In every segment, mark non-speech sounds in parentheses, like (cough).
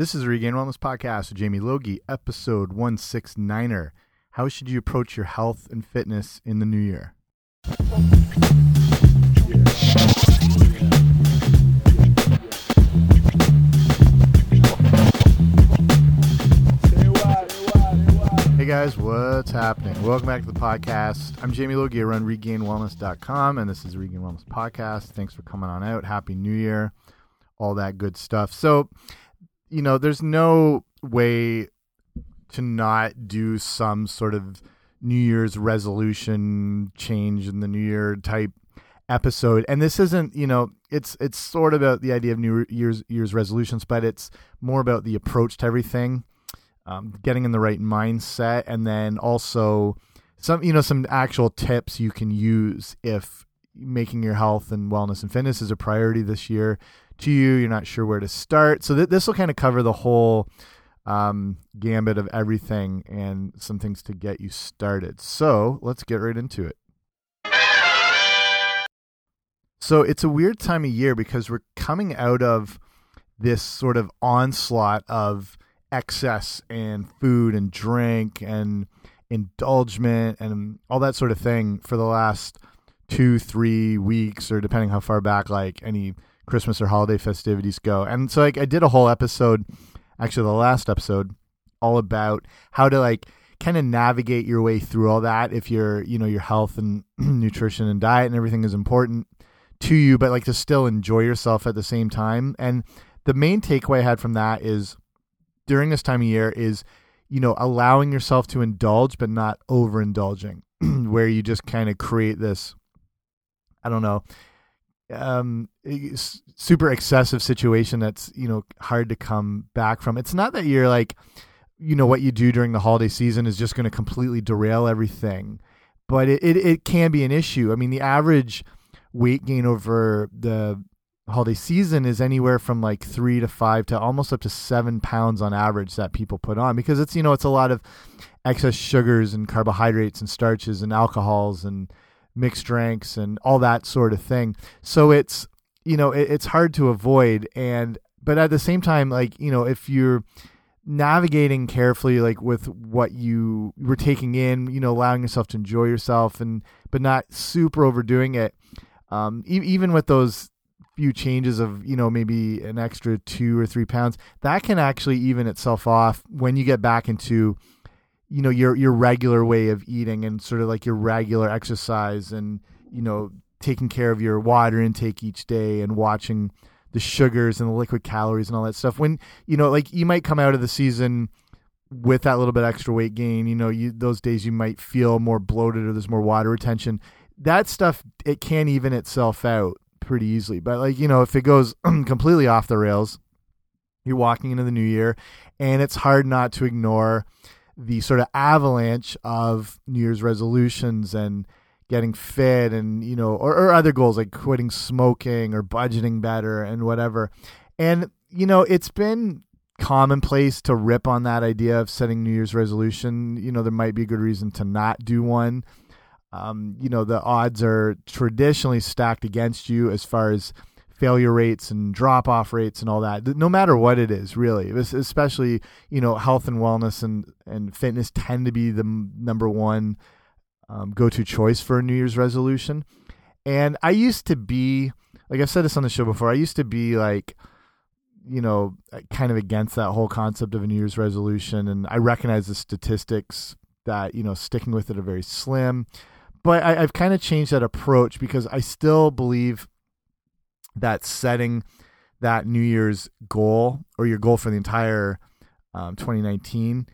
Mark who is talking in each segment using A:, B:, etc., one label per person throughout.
A: This is the Regained Wellness Podcast with Jamie Logie, episode 169er. How should you approach your health and fitness in the new year? Hey guys, what's happening? Welcome back to the podcast. I'm Jamie Logie. I run regainedwellness.com, and this is the Regained Wellness Podcast. Thanks for coming on out. Happy New Year, all that good stuff. So, you know, there's no way to not do some sort of New Year's resolution change in the New Year type episode. And this isn't, you know, it's it's sort of about the idea of New Year's Year's resolutions, but it's more about the approach to everything, um, getting in the right mindset, and then also some, you know, some actual tips you can use if making your health and wellness and fitness is a priority this year to you. You're not sure where to start. So th this will kind of cover the whole um, gambit of everything and some things to get you started. So let's get right into it. So it's a weird time of year because we're coming out of this sort of onslaught of excess and food and drink and indulgement and all that sort of thing for the last two, three weeks, or depending how far back like any Christmas or holiday festivities go. And so like I did a whole episode, actually the last episode, all about how to like kind of navigate your way through all that if your you know your health and (clears throat) nutrition and diet and everything is important to you, but like to still enjoy yourself at the same time. And the main takeaway I had from that is during this time of year is you know allowing yourself to indulge but not overindulging (clears throat) where you just kind of create this I don't know um super excessive situation that's you know hard to come back from. It's not that you're like you know what you do during the holiday season is just going to completely derail everything but it, it, it can be an issue. I mean the average weight gain over the holiday season is anywhere from like three to five to almost up to seven pounds on average that people put on because it's you know it's a lot of excess sugars and carbohydrates and starches and alcohols and mixed drinks and all that sort of thing. So it's you know it, it's hard to avoid and but at the same time like you know if you're navigating carefully like with what you were taking in you know allowing yourself to enjoy yourself and but not super overdoing it um, e even with those few changes of you know maybe an extra two or three pounds that can actually even itself off when you get back into you know your your regular way of eating and sort of like your regular exercise and you know taking care of your water intake each day and watching the sugars and the liquid calories and all that stuff. When you know like you might come out of the season with that little bit extra weight gain you know you those days you might feel more bloated or there's more water retention. That stuff it can even itself out pretty easily. But like you know if it goes (clears throat) completely off the rails you're walking into the new year and it's hard not to ignore the sort of avalanche of New Year's resolutions and getting fit and you know or, or other goals like quitting smoking or budgeting better and whatever. And you know it's been commonplace to rip on that idea of setting new year's resolution. You know there might be a good reason to not do one. Um, you know the odds are traditionally stacked against you as far as failure rates and drop off rates and all that no matter what it is really especially you know health and wellness and and fitness tend to be the number one um, go-to choice for a new year's resolution. And i used to be like i've said this on the show before i used to be like you know kind of against that whole concept of a new year's resolution and i recognize the statistics that you know sticking with it are very slim. But I, i've kind of changed that approach because i still believe that setting that New Year's goal or your goal for the entire um, 2019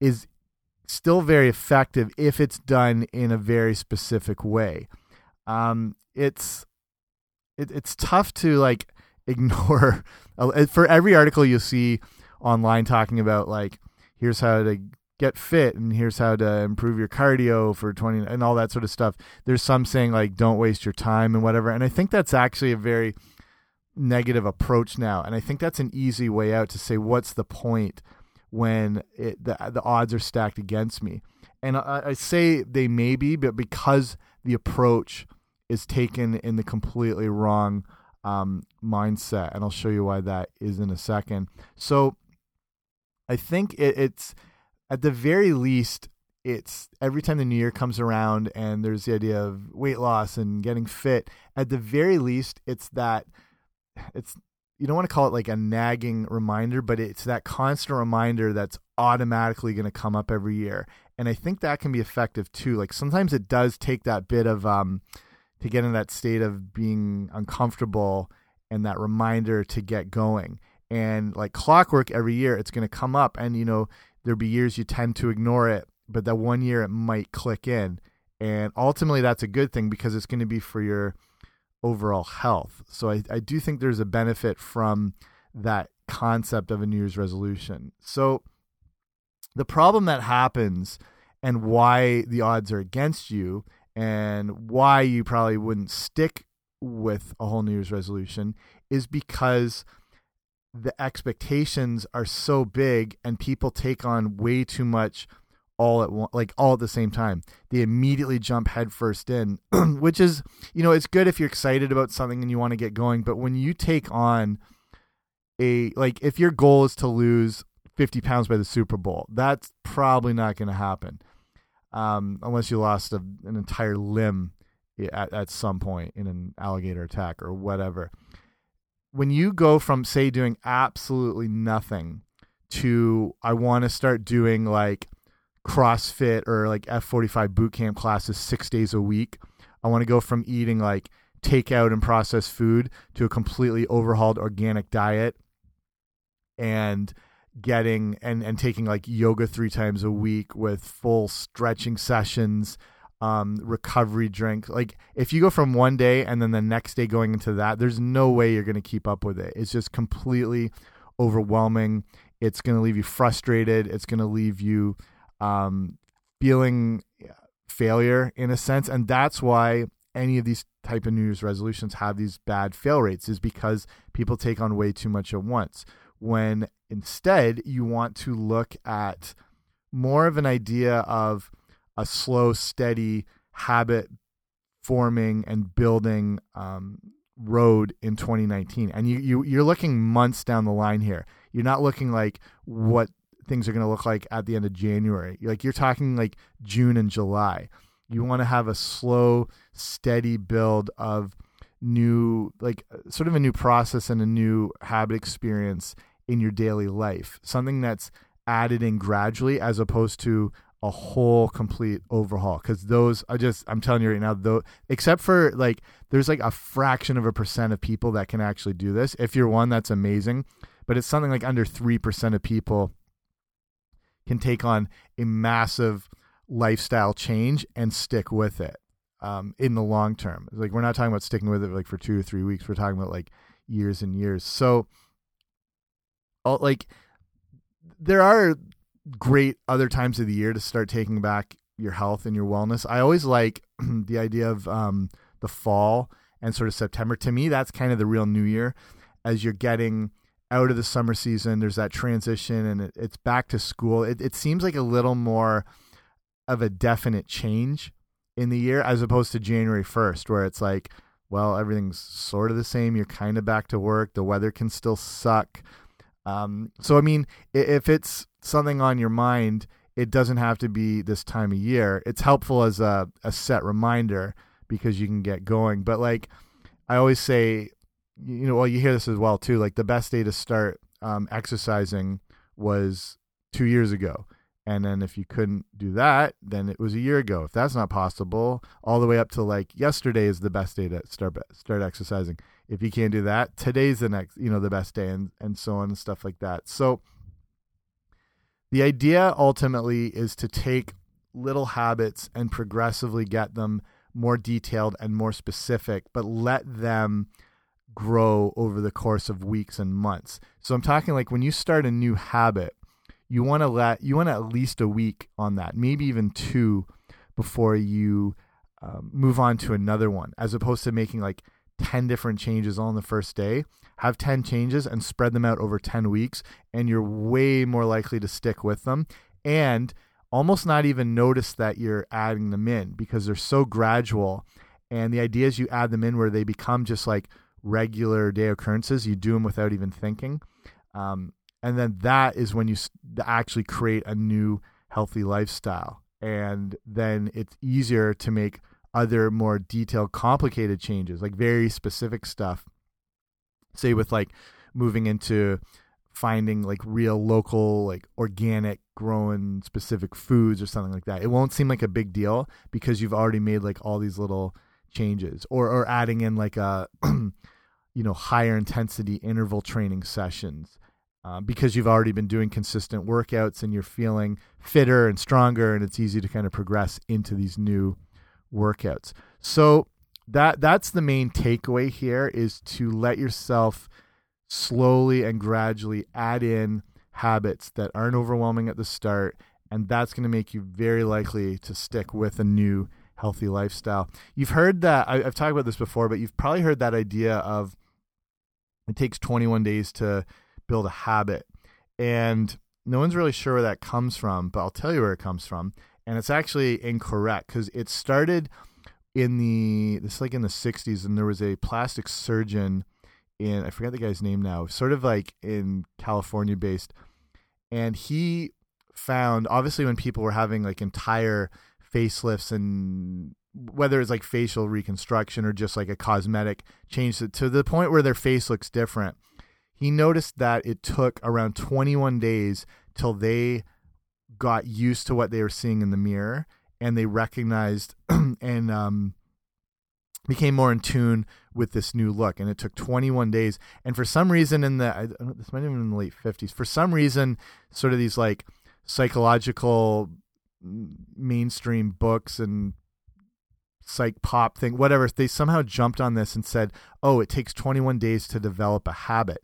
A: is still very effective if it's done in a very specific way. Um, it's it, it's tough to like (laughs) ignore for every article you see online talking about like here's how to get fit and here's how to improve your cardio for 20 and all that sort of stuff. There's some saying like don't waste your time and whatever and i think that's actually a very negative approach now and i think that's an easy way out to say what's the point when it, the the odds are stacked against me? And I, I say they may be but because the approach is taken in the completely wrong um, mindset and i'll show you why that is in a second. So I think it, it's at the very least, it's every time the new year comes around and there's the idea of weight loss and getting fit. At the very least, it's that it's you don't want to call it like a nagging reminder, but it's that constant reminder that's automatically going to come up every year. And I think that can be effective too. Like sometimes it does take that bit of um to get in that state of being uncomfortable and that reminder to get going. And like clockwork every year, it's going to come up. And, you know, there'll be years you tend to ignore it, but that one year it might click in. And ultimately, that's a good thing because it's going to be for your overall health. So I, I do think there's a benefit from that concept of a New Year's resolution. So the problem that happens and why the odds are against you and why you probably wouldn't stick with a whole New Year's resolution is because the expectations are so big and people take on way too much all at one, like all at the same time. They immediately jump headfirst in, (clears throat) which is, you know, it's good if you're excited about something and you want to get going. But when you take on a, like, if your goal is to lose 50 pounds by the Super Bowl, that's probably not going to happen um, unless you lost a, an entire limb at, at some point in an alligator attack or whatever. When you go from, say, doing absolutely nothing to, I want to start doing like CrossFit or like F45 boot camp classes six days a week, I want to go from eating like takeout and processed food to a completely overhauled organic diet and getting and and taking like yoga three times a week with full stretching sessions um, recovery drink. Like if you go from one day and then the next day going into that, there's no way you're going to keep up with it. It's just completely overwhelming. It's going to leave you frustrated. It's going to leave you um, feeling failure in a sense, and that's why any of these type of New Year's resolutions have these bad fail rates is because people take on way too much at once. When instead you want to look at more of an idea of a slow, steady habit forming and building um, road in 2019. And you, you you're looking months down the line here. You're not looking like what things are going to look like at the end of January. Like you're talking like June and July. You want to have a slow, steady build of new like sort of a new process and a new habit experience in your daily life. Something that's added in gradually as opposed to a whole complete overhaul because those I just I'm telling you right now though except for like there's like a fraction of a percent of people that can actually do this. If you're one that's amazing but it's something like under 3% of people can take on a massive lifestyle change and stick with it um, in the long term. Like we're not talking about sticking with it like for two or three weeks. We're talking about like years and years. So like there are great other times of the year to start taking back your health and your wellness. I always like (clears throat) the idea of um, the fall and sort of September. To me, that's kind of the real new year as you're getting out of the summer season. There's that transition and it, it's back to school. It, it seems like a little more of a definite change in the year as opposed to January 1st, where it's like, well, everything's sort of the same. You're kind of back to work. The weather can still suck. Um, so, I mean, if it's something on your mind, it doesn't have to be this time of year. It's helpful as a, a set reminder because you can get going. But like I always say, you know, well, you hear this as well too. Like the best day to start um, exercising was two years ago. And then if you couldn't do that, then it was a year ago. If that's not possible, all the way up to like yesterday is the best day to start start exercising. If you can't do that, today's the next, you know, the best day, and and so on and stuff like that. So the idea ultimately is to take little habits and progressively get them more detailed and more specific, but let them grow over the course of weeks and months. So I'm talking like when you start a new habit, you want to let you want at least a week on that, maybe even two before you um, move on to another one, as opposed to making like 10 different changes on the first day. Have 10 changes and spread them out over 10 weeks and you're way more likely to stick with them and almost not even notice that you're adding them in because they're so gradual and the idea is you add them in where they become just like regular day occurrences you do them without even thinking. Um, and then that is when you actually create a new healthy lifestyle. And then it's easier to make other more detailed complicated changes like very specific stuff. Say with like moving into finding like real local like organic growing specific foods or something like that. It won't seem like a big deal because you've already made like all these little changes or or adding in like uh, a (clears throat) you know higher intensity interval training sessions uh, because you've already been doing consistent workouts and you're feeling fitter and stronger and it's easy to kind of progress into these new workouts. So that that's the main takeaway here is to let yourself slowly and gradually add in habits that aren't overwhelming at the start and that's going to make you very likely to stick with a new healthy lifestyle. You've heard that I, have talked about this before but you've probably heard that idea of it takes 21 days to build a habit. And no one's really sure where that comes from but i'll tell you where it comes from. And it's actually incorrect because it started in the this like in the 60s and there was a plastic surgeon in I forget the guy's name now, sort of like in California based, and he found obviously when people were having like entire facelifts and whether it's like facial reconstruction or just like a cosmetic change to the point where their face looks different. He noticed that it took around 21 days till they got used to what they were seeing in the mirror and they recognized (clears throat) and um, became more in tune with this new look. And it took 21 days. And for some reason, in the this might have been in the late 50s. For some reason, sort of these like psychological mainstream books and psych pop thing, whatever, they somehow jumped on this and said, "Oh, it takes 21 days to develop a habit."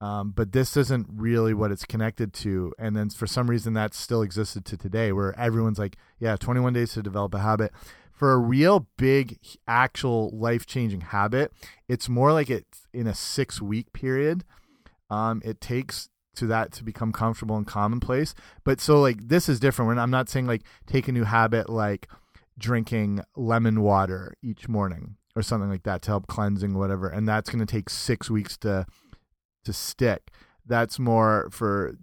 A: Um, but this isn't really what it's connected to. And then for some reason, that still existed to today, where everyone's like, "Yeah, 21 days to develop a habit." for a real big actual life changing habit it's more like it's in a six week period um, it takes to that to become comfortable and commonplace but so like this is different When i'm not saying like take a new habit like drinking lemon water each morning or something like that to help cleansing whatever and that's going to take six weeks to to stick that's more for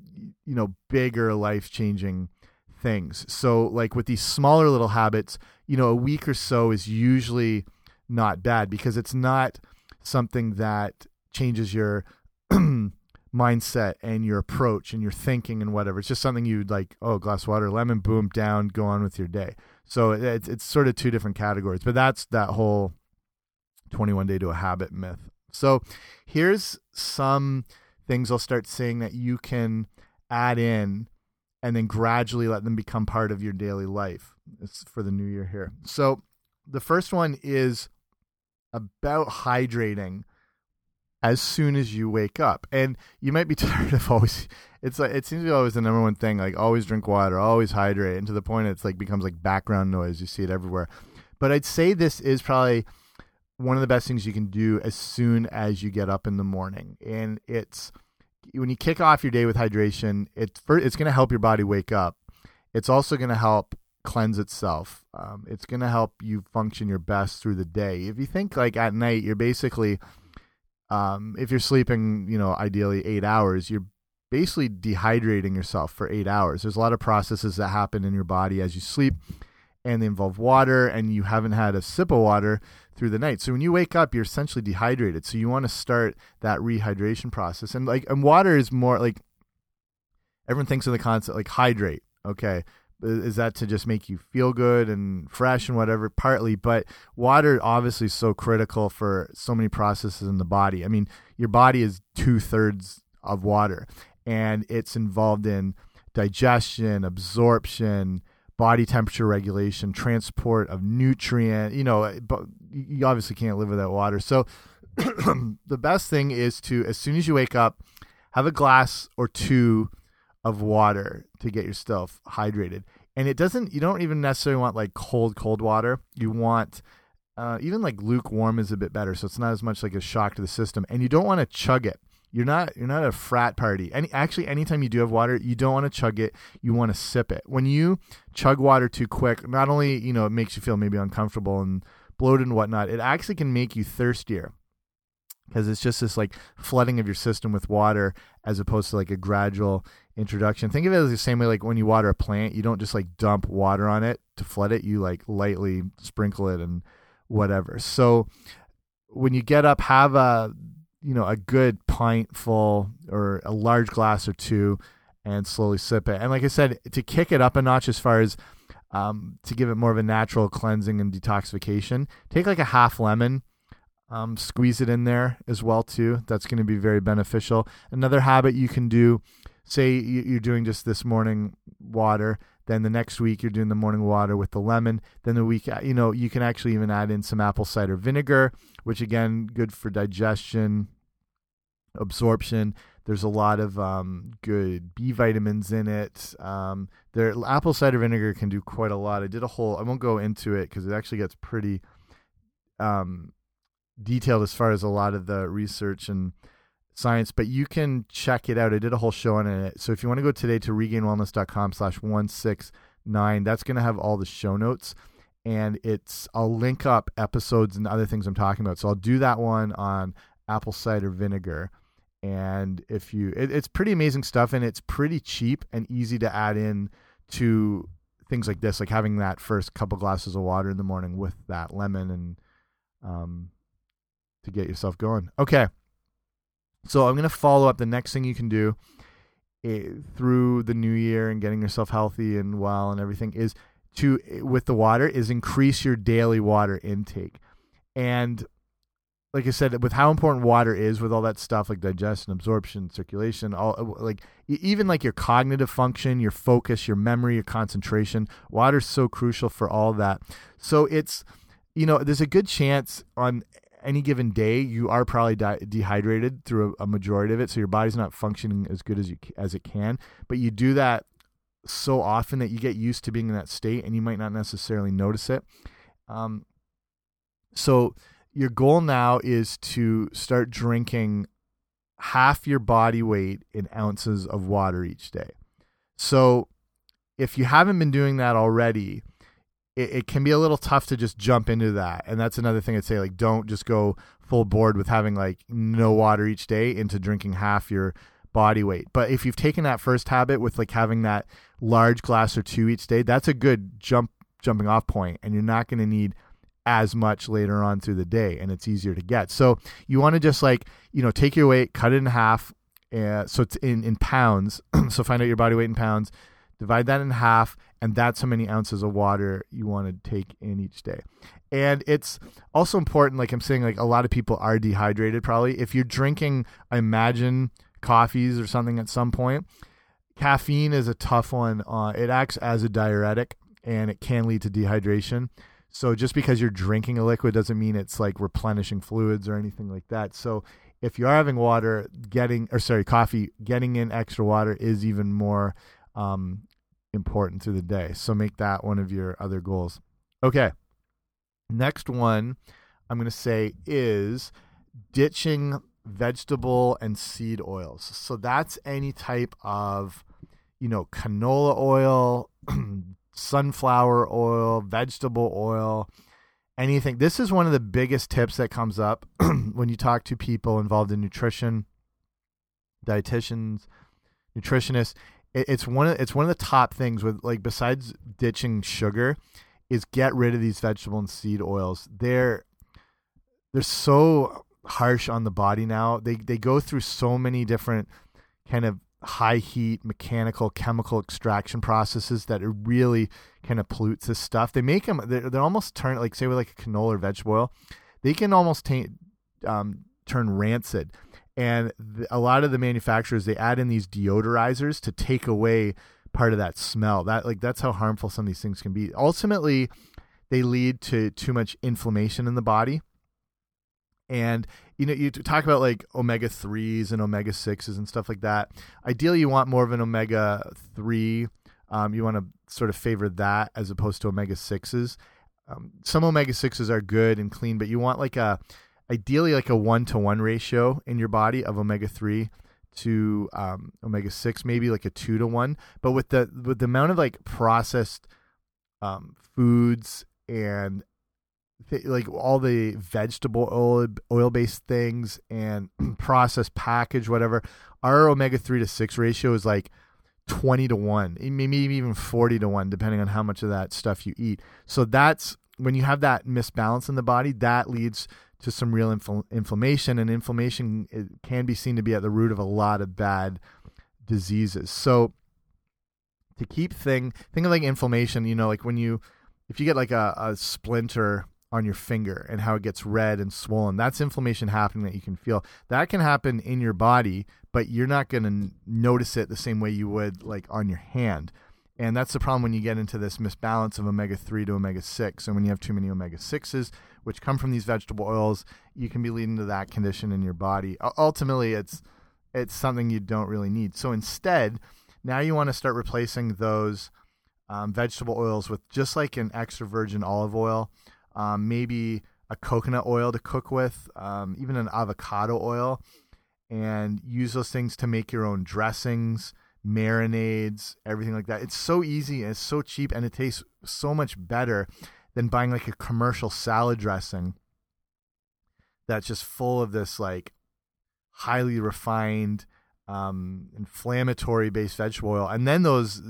A: you know bigger life changing things. So like with these smaller little habits, you know, a week or so is usually not bad because it's not something that changes your (clears throat) mindset and your approach and your thinking and whatever. It's just something you'd like, oh, glass water, lemon, boom, down, go on with your day. So it's it's sort of two different categories, but that's that whole 21 day to a habit myth. So here's some things I'll start saying that you can add in and then gradually let them become part of your daily life. It's for the new year here. So the first one is about hydrating as soon as you wake up. And you might be (laughs) tired of always it's like it seems to be always the number one thing, like always drink water, always hydrate, and to the point it's like becomes like background noise. You see it everywhere. But I'd say this is probably one of the best things you can do as soon as you get up in the morning. And it's when you kick off your day with hydration, it's it's going to help your body wake up. It's also going to help cleanse itself. Um, it's going to help you function your best through the day. If you think like at night, you're basically, um, if you're sleeping, you know, ideally eight hours, you're basically dehydrating yourself for eight hours. There's a lot of processes that happen in your body as you sleep, and they involve water, and you haven't had a sip of water through the night. So when you wake up, you're essentially dehydrated. So you want to start that rehydration process. And like and water is more like everyone thinks of the concept like hydrate. Okay. Is that to just make you feel good and fresh and whatever? Partly, but water obviously is so critical for so many processes in the body. I mean, your body is two thirds of water, and it's involved in digestion, absorption, body temperature regulation, transport of nutrient. You know, but you obviously can't live without water. So (clears throat) the best thing is to as soon as you wake up, have a glass or two of water to get yourself hydrated. And it doesn't. You don't even necessarily want like cold, cold water. You want uh, even like lukewarm is a bit better, so it's not as much like a shock to the system. And you don't want to chug it you're not you're not a frat party. Any actually anytime you do have water, you don't want to chug it, you want to sip it. When you chug water too quick, not only, you know, it makes you feel maybe uncomfortable and bloated and whatnot, it actually can make you thirstier. Because it's just this like flooding of your system with water as opposed to like a gradual introduction. Think of it as the same way like when you water a plant, you don't just like dump water on it to flood it, you like lightly sprinkle it and whatever. So when you get up, have a you know a good pint full or a large glass or two and slowly sip it. And like I said, to kick it up a notch as far as um, to give it more of a natural cleansing and detoxification, take like a half lemon, um, squeeze it in there as well too. That's going to be very beneficial. Another habit you can do, say you're doing just this morning water, then the next week you're doing the morning water with the lemon. Then the week, you know, you can actually even add in some apple cider vinegar, which again, good for digestion, absorption. There's a lot of um, good B vitamins in it. Um, there, apple cider vinegar can do quite a lot. I did a whole. I won't go into it because it actually gets pretty um, detailed as far as a lot of the research and science. But you can check it out. I did a whole show on it. So if you want to go today to regainedwellness.com/slash one six nine, that's going to have all the show notes and it's I'll link up episodes and other things I'm talking about. So I'll do that one on apple cider vinegar and if you it, it's pretty amazing stuff and it's pretty cheap and easy to add in to things like this like having that first couple glasses of water in the morning with that lemon and um to get yourself going. Okay. So i'm going to follow up. The next thing you can do it, eh, through the new year and getting yourself healthy and well and everything is to eh, with the water is increase your daily water intake. And like I said, with how important water is, with all that stuff like digestion, absorption, circulation, all uh, like even like your cognitive function, your focus, your memory, your concentration, water's so crucial for all that. So it's, you know, there's a good chance on any given day you are probably dehydrated through a, a, majority of it, so your body's not functioning as good as you as it can. But you do that so often that you get used to being in that state, and you might not necessarily notice it. Um, so your goal now is to start drinking half your body weight in ounces of water each day. So if you haven't been doing that already, it, it, can be a little tough to just jump into that. And that's another thing I'd say, like, don't just go full board with having like no water each day into drinking half your body weight. But if you've taken that first habit with like having that large glass or two each day, that's a good jump jumping off point and you're not going to need as much later on through the day and it's easier to get. So you want to just like, you know, take your weight, cut it in half. Uh, so it's in, in pounds. (clears throat) so find out your body weight in pounds, divide that in half, and that's how many ounces of water you want to take in each day. And it's also important, like I'm saying, like a lot of people are dehydrated probably. If you're drinking, I imagine, coffees or something at some point, caffeine is a tough one. Uh, it acts as a diuretic and it can lead to dehydration. So just because you're drinking a liquid doesn't mean it's like replenishing fluids or anything like that. So if you are having water, getting or sorry, coffee, getting in extra water is even more um, important through the day. So make that one of your other goals. Okay. Next one I'm going to say is ditching vegetable and seed oils. So that's any type of, you know, canola oil, (clears throat) sunflower oil, vegetable oil, anything. This is one of the biggest tips that comes up (clears throat) when you talk to people involved in nutrition, dietitians, nutritionists. it's one of it's one of the top things with like besides ditching sugar is get rid of these vegetable and seed oils. They're they're so harsh on the body now. They they go through so many different kind of high heat mechanical chemical extraction processes that really kind of pollutes this stuff. They make them they're, they're almost turn like say with like a canola or vegetable oil, they can almost um, turn rancid. And the, a lot of the manufacturers they add in these deodorizers to take away part of that smell. That like that's how harmful some of these things can be. Ultimately, they lead to too much inflammation in the body and you know you talk about like omega 3s and omega 6s and stuff like that. Ideally you want more of an omega 3 um, you want to sort of favor that as opposed to omega 6s um, some omega 6s are good and clean but you want like a ideally like a one to one ratio in your body of omega 3 to um, omega 6 maybe like a two to one but with the with the amount of like processed um, foods and like all the vegetable oil oil based things and (clears throat) processed package whatever our omega 3 to 6 ratio is like 20 to 1 maybe even 40 to 1 depending on how much of that stuff you eat. So that's when you have that misbalance in the body that leads to some real infl inflammation and inflammation eh, can be seen to be at the root of a lot of bad diseases. So to keep thing think of like inflammation you know like when you if you get like a, a splinter on your finger and how it gets red and swollen. That's inflammation happening that you can feel. That can happen in your body, but you're not going to notice it the same way you would like on your hand. And that's the problem when you get into this misbalance of omega 3 to omega 6. And when you have too many omega 6s, which come from these vegetable oils, you can be leading to that condition in your body. Ultimately, it's it's something you don't really need. So instead, now you want to start replacing those um, vegetable oils with just like an extra virgin olive oil um, maybe a coconut oil to cook with, um, even an avocado oil, and use those things to make your own dressings, marinades, everything like that. It's so easy and it's so cheap and it tastes so much better than buying like a commercial salad dressing that's just full of this like highly refined um, inflammatory based vegetable oil. And then those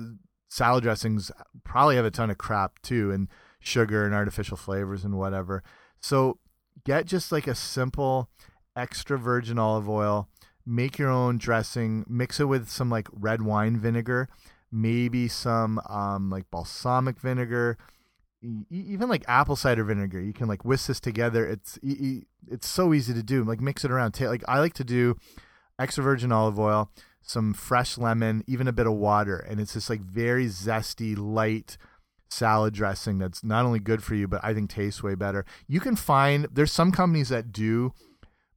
A: salad dressings probably have a ton of crap too. And sugar and artificial flavors and whatever. So get just like a simple extra virgin olive oil, make your own dressing, mix it with some like red wine vinegar, maybe some um, like balsamic vinegar, even like apple cider vinegar. You can like whisk this together. It's it's so easy to do. Like mix it around. Like I like to do extra virgin olive oil, some fresh lemon, even a bit of water, and it's just like very zesty, light salad dressing that's not only good for you, but I think tastes way better. You can find there's some companies that do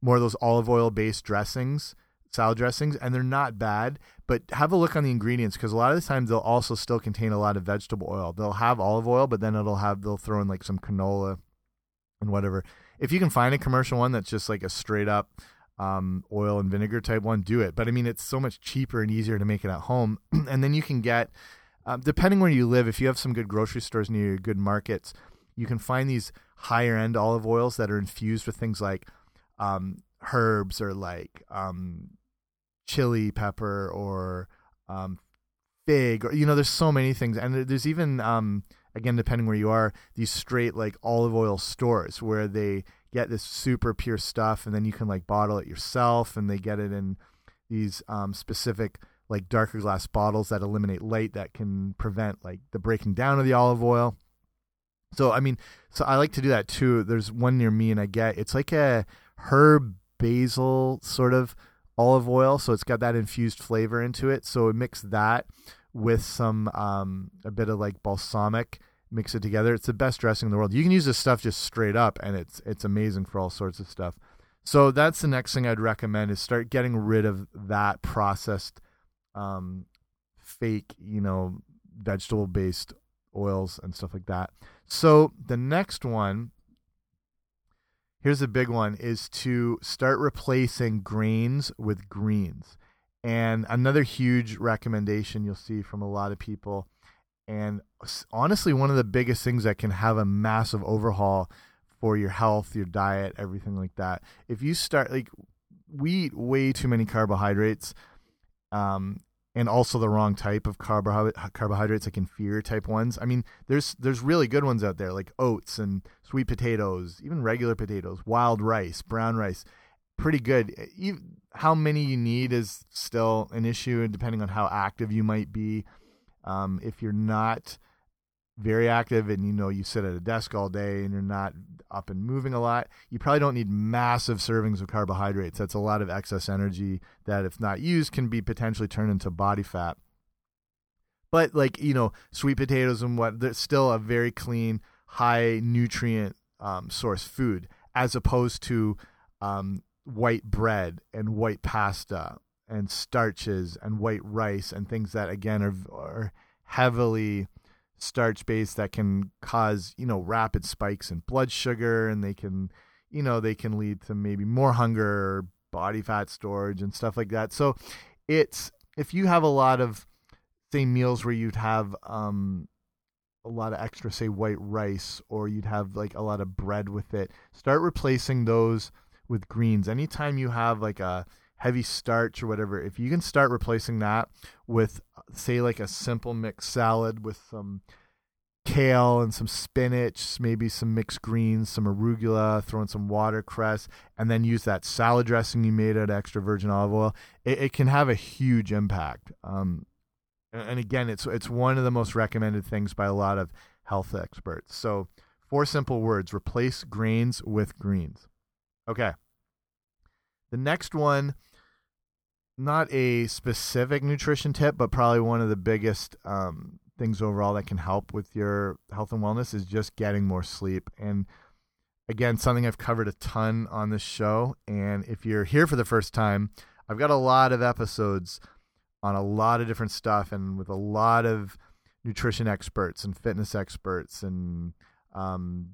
A: more of those olive oil based dressings, salad dressings, and they're not bad. But have a look on the ingredients because a lot of the times they'll also still contain a lot of vegetable oil. They'll have olive oil, but then it'll have they'll throw in like some canola and whatever. If you can find a commercial one that's just like a straight up um, oil and vinegar type one, do it. But I mean, it's so much cheaper and easier to make it at home, (clears throat) and then you can get um, depending where you live, if you have some good grocery stores near good markets, you can find these higher end olive oils that are infused with things like um, herbs or like um, chili pepper or um, fig or you know there's so many things. And there's even um, again depending where you are these straight like olive oil stores where they get this super pure stuff and then you can like bottle it yourself and they get it in these um, specific like darker glass bottles that eliminate light that can prevent like the breaking down of the olive oil. So I mean, so I like to do that too. There's one near me, and I get it's like a herb basil sort of olive oil, so it's got that infused flavor into it. So I mix that with some um, a bit of like balsamic, mix it together. It's the best dressing in the world. You can use this stuff just straight up, and it's it's amazing for all sorts of stuff. So that's the next thing I'd recommend is start getting rid of that processed um, fake, you know, vegetable based oils and stuff like that. So the next one, here's a big one, is to start replacing grains with greens. And another huge recommendation you'll see from a lot of people. And honestly, one of the biggest things that can have a massive overhaul for your health, your diet, everything like that. If you start, like, we eat way too many carbohydrates um, and also the wrong type of carbohydrate, carbohydrates, like inferior type ones. I mean, there's there's really good ones out there, like oats and sweet potatoes, even regular potatoes, wild rice, brown rice, pretty good. How many you need is still an issue, depending on how active you might be. Um, if you're not very active and you know you sit at a desk all day and you're not up and moving a lot, you probably don't need massive servings of carbohydrates. That's a lot of excess energy that, if not used, can be potentially turned into body fat. But like you know, sweet potatoes and what, they're still a very clean, high nutrient um, source food, as opposed to um, white bread and white pasta and starches and white rice and things that again are, are heavily starch base that can cause you know rapid spikes in blood sugar and they can you know they can lead to maybe more hunger body fat storage and stuff like that so it's if you have a lot of say meals where you'd have um a lot of extra, say, white rice, or you'd have like a lot of bread with it. Start replacing those with greens. Anytime you have like a heavy starch or whatever, if you can start replacing that with, say, like a simple mixed salad with some kale and some spinach, maybe some mixed greens, some arugula, throw in some watercress, and then use that salad dressing you made out of extra virgin olive oil, it, it can have a huge impact. Um, and again, it's it's one of the most recommended things by a lot of health experts. So, four simple words: replace grains with greens. Okay. The next one, not a specific nutrition tip, but probably one of the biggest um, things overall that can help with your health and wellness is just getting more sleep. And again, something I've covered a ton on this show. And if you're here for the first time, I've got a lot of episodes on a lot of different stuff and with a lot of nutrition experts and fitness experts and um,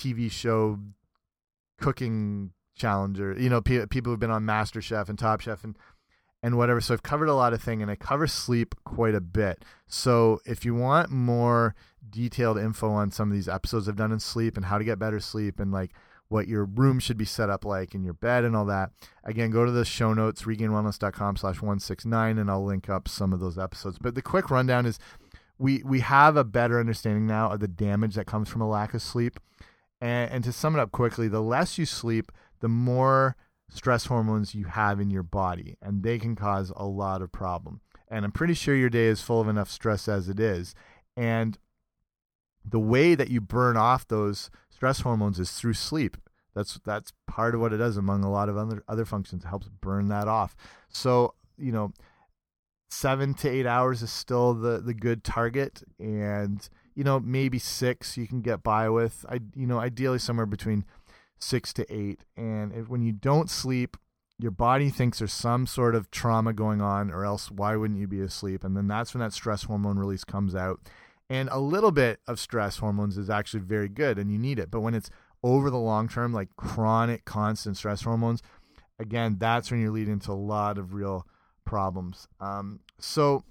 A: TV show cooking challenger, you know, people who've been on MasterChef and Top Chef and and whatever. So I've covered a lot of thing and I cover sleep quite a bit. So if you want more detailed info on some of these episodes I've done in sleep and how to get better sleep and like what your room should be set up like in your bed and all that. Again, go to the show notes, regainedwellness.com slash 169, and I'll link up some of those episodes. But the quick rundown is we, we have a better understanding now of the damage that comes from a lack of sleep. And, and to sum it up quickly, the less you sleep, the more stress hormones you have in your body, and they can cause a lot of problem. And I'm pretty sure your day is full of enough stress as it is. And the way that you burn off those stress hormones is through sleep. That's that's part of what it does among a lot of other other functions. It helps burn that off. So you know, seven to eight hours is still the the good target, and you know maybe six you can get by with. I you know ideally somewhere between six to eight. And if, when you don't sleep, your body thinks there's some sort of trauma going on, or else why wouldn't you be asleep? And then that's when that stress hormone release comes out. And a little bit of stress hormones is actually very good and you need it. But when it's over the long term, like chronic, constant stress hormones, again, that's when you're leading to a lot of real problems. Um, so,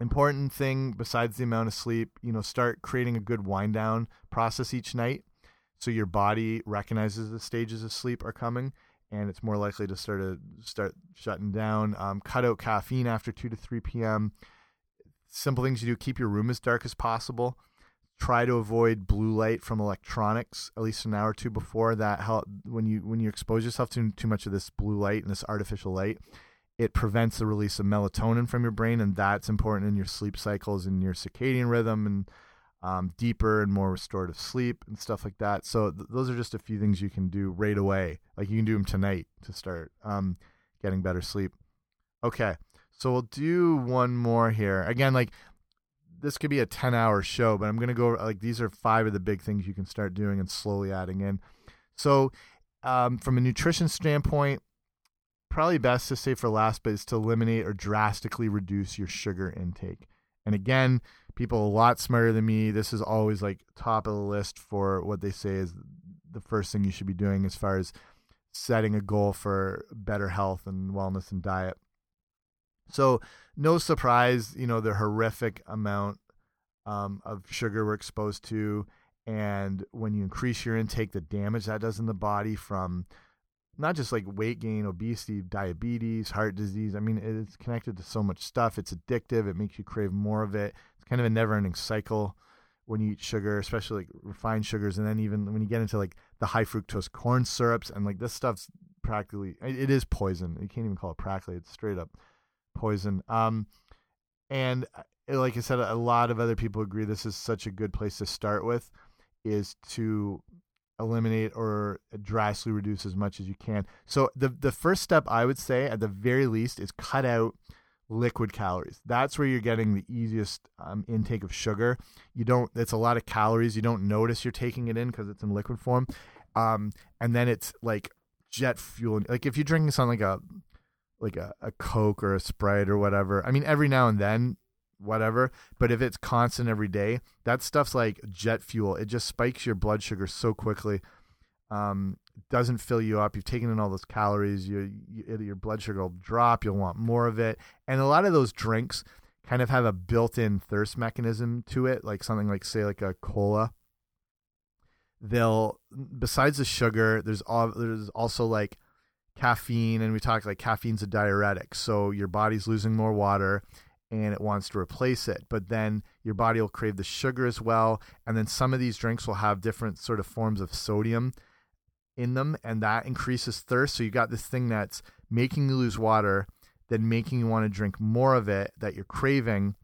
A: important thing besides the amount of sleep, you know, start creating a good wind down process each night so your body recognizes the stages of sleep are coming and it's more likely to start to start shutting down. Um, cut out caffeine after 2 to 3 p.m simple things you do keep your room as dark as possible. Try to avoid blue light from electronics at least an hour or two before. That help when you when you expose yourself to too much of this blue light and this artificial light it prevents the release of melatonin from your brain and that's important in your sleep cycles and your circadian rhythm and um, deeper and more restorative sleep and stuff like that so th those are just a few things you can do right away like you can do them tonight to start um, getting better sleep okay so we'll do one more here. Again, like this could be a 10 hour show, but I'm going to go like these are five of the big things you can start doing and slowly adding in. So, um, from a nutrition standpoint, probably best to say for last, but is to eliminate or drastically reduce your sugar intake. And again, people a lot smarter than me, this is always like top of the list for what they say is the first thing you should be doing as far as setting a goal for better health and wellness and diet. So no surprise, you know, the horrific amount um, of sugar we're exposed to, and when you increase your intake, the damage that does in the body from not just like weight gain, obesity, diabetes, heart disease. I mean, it's connected to so much stuff. It's addictive. It makes you crave more of it. Kind of a never-ending cycle when you eat sugar, especially like refined sugars, and then even when you get into like the high fructose corn syrups and like this stuff's practically it is poison. You can't even call it practically. It's straight up poison. Um, and uh, like I said, a lot of other people agree this is such a good place to start with, is to eliminate or drastically reduce as much as you can. So the the first step I would say, at the very least, is cut out liquid calories. That's where you're getting the easiest um, intake of sugar. You don't. It's a lot of calories. You don't notice you're taking it in because it's in liquid form. Um, and then it's like jet fuel. Like if you're drinking something like a like a, a Coke or a Sprite or whatever. I mean, every now and then, whatever. But if it's constant every day, that stuff's like jet fuel. It just spikes your blood sugar so quickly. Um, doesn't fill you up. You've taken in all those calories. You, you, your blood sugar will drop. You'll want more of it. And a lot of those drinks kind of have a built-in thirst mechanism to it, like something like say like a cola. They'll besides the sugar, there's all there's also like caffeine, and we talk like caffeine's a diuretic, so your body's losing more water and it wants to replace it. But then your body will crave the sugar as well, and then some of these drinks will have different sort of forms of sodium in them, and that increases thirst. So you got this thing that's making you lose water then making you want to drink more of it that you're craving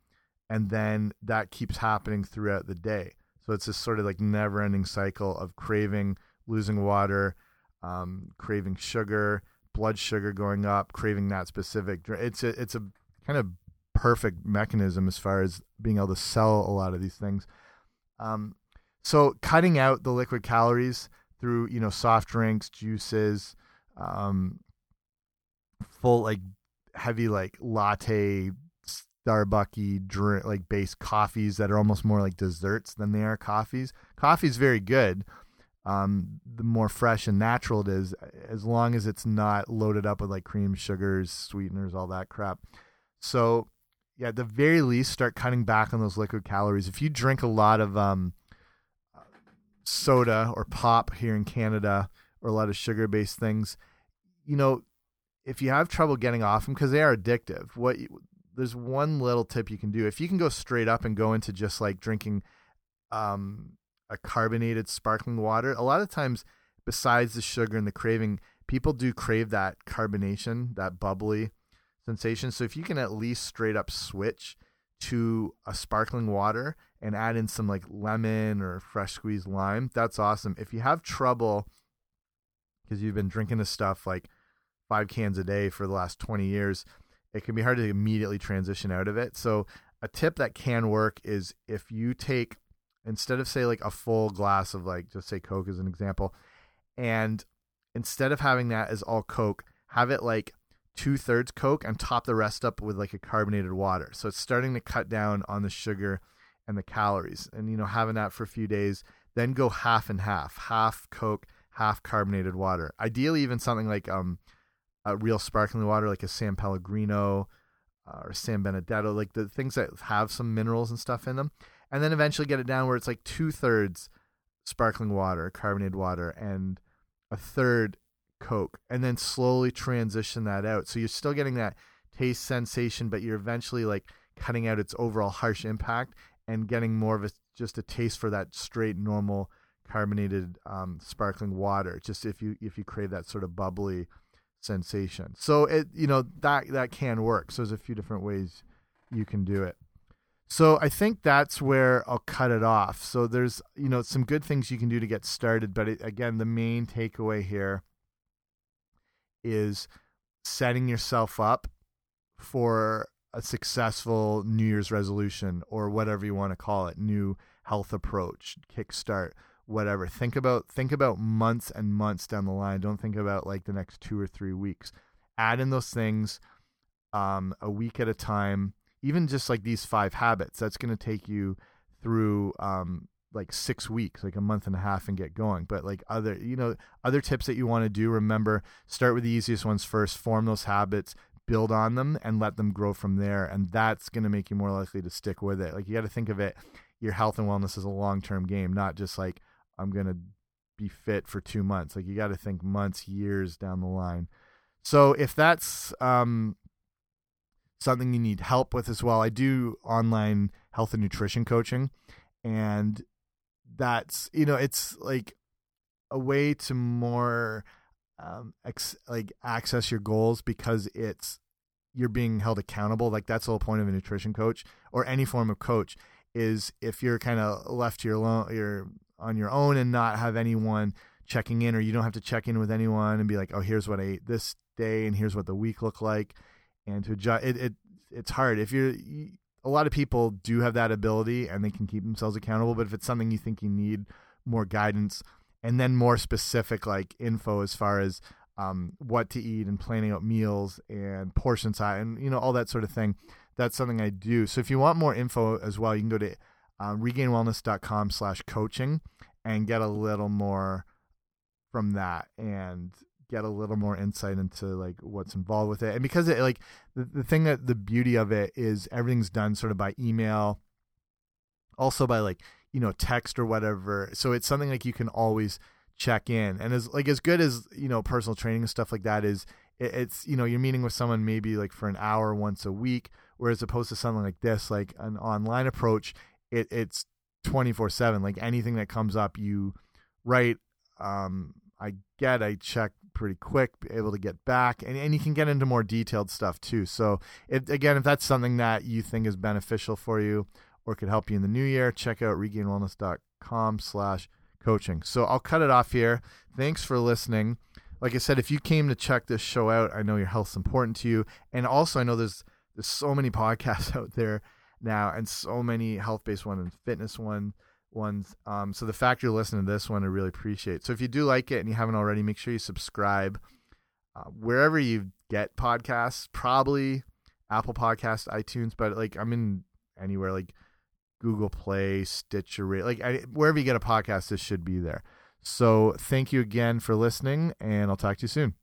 A: and then that keeps happening throughout the day so it's this sort of like never ending cycle of craving losing water um, craving sugar blood sugar going up craving that specific drink it's a it's a kind of perfect mechanism as far as being able to sell a lot of these things um, so cutting out the liquid calories through you know soft drinks juices um, full like heavy like latte Starbucky drink like base coffees that are almost more like desserts than they are coffees. Coffee is very good. Um, the more fresh and natural it is, as long as it's not loaded up with like cream, sugars, sweeteners, all that crap. So, yeah, at the very least, start cutting back on those liquid calories. If you drink a lot of um, soda or pop here in Canada, or a lot of sugar based things, you know, if you have trouble getting off them because they are addictive, what you, there's one little tip you can do. If you can go straight up and go into just like drinking um, a carbonated sparkling water, a lot of times besides the sugar and the craving, people do crave that carbonation, that bubbly sensation. So if you can at least straight up switch to a sparkling water and add in some like lemon or fresh squeezed lime, that's awesome. If you have trouble because you've been drinking this stuff like five cans a day for the last 20 years, it can be hard to immediately transition out of it. So, a tip that can work is if you take, instead of say like a full glass of like, just say Coke as an example, and instead of having that as all Coke, have it like two thirds Coke and top the rest up with like a carbonated water. So, it's starting to cut down on the sugar and the calories. And, you know, having that for a few days, then go half and half, half Coke, half carbonated water. Ideally, even something like, um, uh, real sparkling water like a San Pellegrino uh, or San Benedetto, like the things that have some minerals and stuff in them, and then eventually get it down where it's like two thirds sparkling water, carbonated water, and a third Coke, and then slowly transition that out. So you're still getting that taste sensation, but you're eventually like cutting out its overall harsh impact and getting more of a just a taste for that straight normal carbonated um, sparkling water. Just if you if you crave that sort of bubbly sensation. So it you know that that can work. So there's a few different ways you can do it. So I think that's where I'll cut it off. So there's you know some good things you can do to get started, but it, again the main takeaway here is setting yourself up for a successful New Year's resolution or whatever you want to call it, new health approach, kickstart whatever. Think about think about months and months down the line. Don't think about like the next two or three weeks. Add in those things um, a week at a time even just like these five habits. That's going to take you through um, like six weeks like a month and a half and get going but like other you know other tips that you want to do remember start with the easiest ones first form those habits build on them and let them grow from there and that's going to make you more likely to stick with it like you got to think of it your health and wellness is a long-term game not just like I'm going to be fit for two months. Like you got to think months, years down the line. So if that's um, something you need help with as well, I do online health and nutrition coaching, and that's you know it's like a way to more um, ex like access your goals because it's you're being held accountable. Like that's the whole point of a nutrition coach or any form of coach is if you're kind of left your alone, you're on your own and not have anyone checking in or you don't have to check in with anyone and be like oh here's what i ate this day and here's what the week looked like and to adjust it, it it's hard if you're you, a lot of people do have that ability and they can keep themselves accountable but if it's something you think you need more guidance and then more specific like info as far as um, what to eat and planning out meals and portion size and you know all that sort of thing that's something i do. So if you want more info as well you can go to uh, regainedwellness.com slash coaching and get a little more from that and get a little more insight into like what's involved with it. And because it like the, the thing that the beauty of it is everything's done sort of by email, also by like, you know, text or whatever. So it's something like you can always check in. And as like as good as, you know, personal training and stuff like that is it, it's, you know, you're meeting with someone maybe like for an hour once a week, whereas opposed to something like this, like an online approach, it, it's 24 7 like anything that comes up you write um i get i check pretty quick able to get back and, and you can get into more detailed stuff too. So if, again if that's something that you think is beneficial for you or could help you in the new year check out regainedwellness.com slash coaching. So i'll cut it off here. Thanks for listening. Like i said if you came to check this show out i know your health's important to you. And also i know there's there's so many (laughs) podcasts out there now and so many health-based ones and fitness one ones. Um, so the fact you're listening to this one i really appreciate so if you do like it and you haven't already make sure you subscribe uh, wherever you get podcasts probably apple podcast itunes but like i'm in anywhere like google play stitcher like I, wherever you get a podcast this should be there. So thank you again for listening and i'll talk to you soon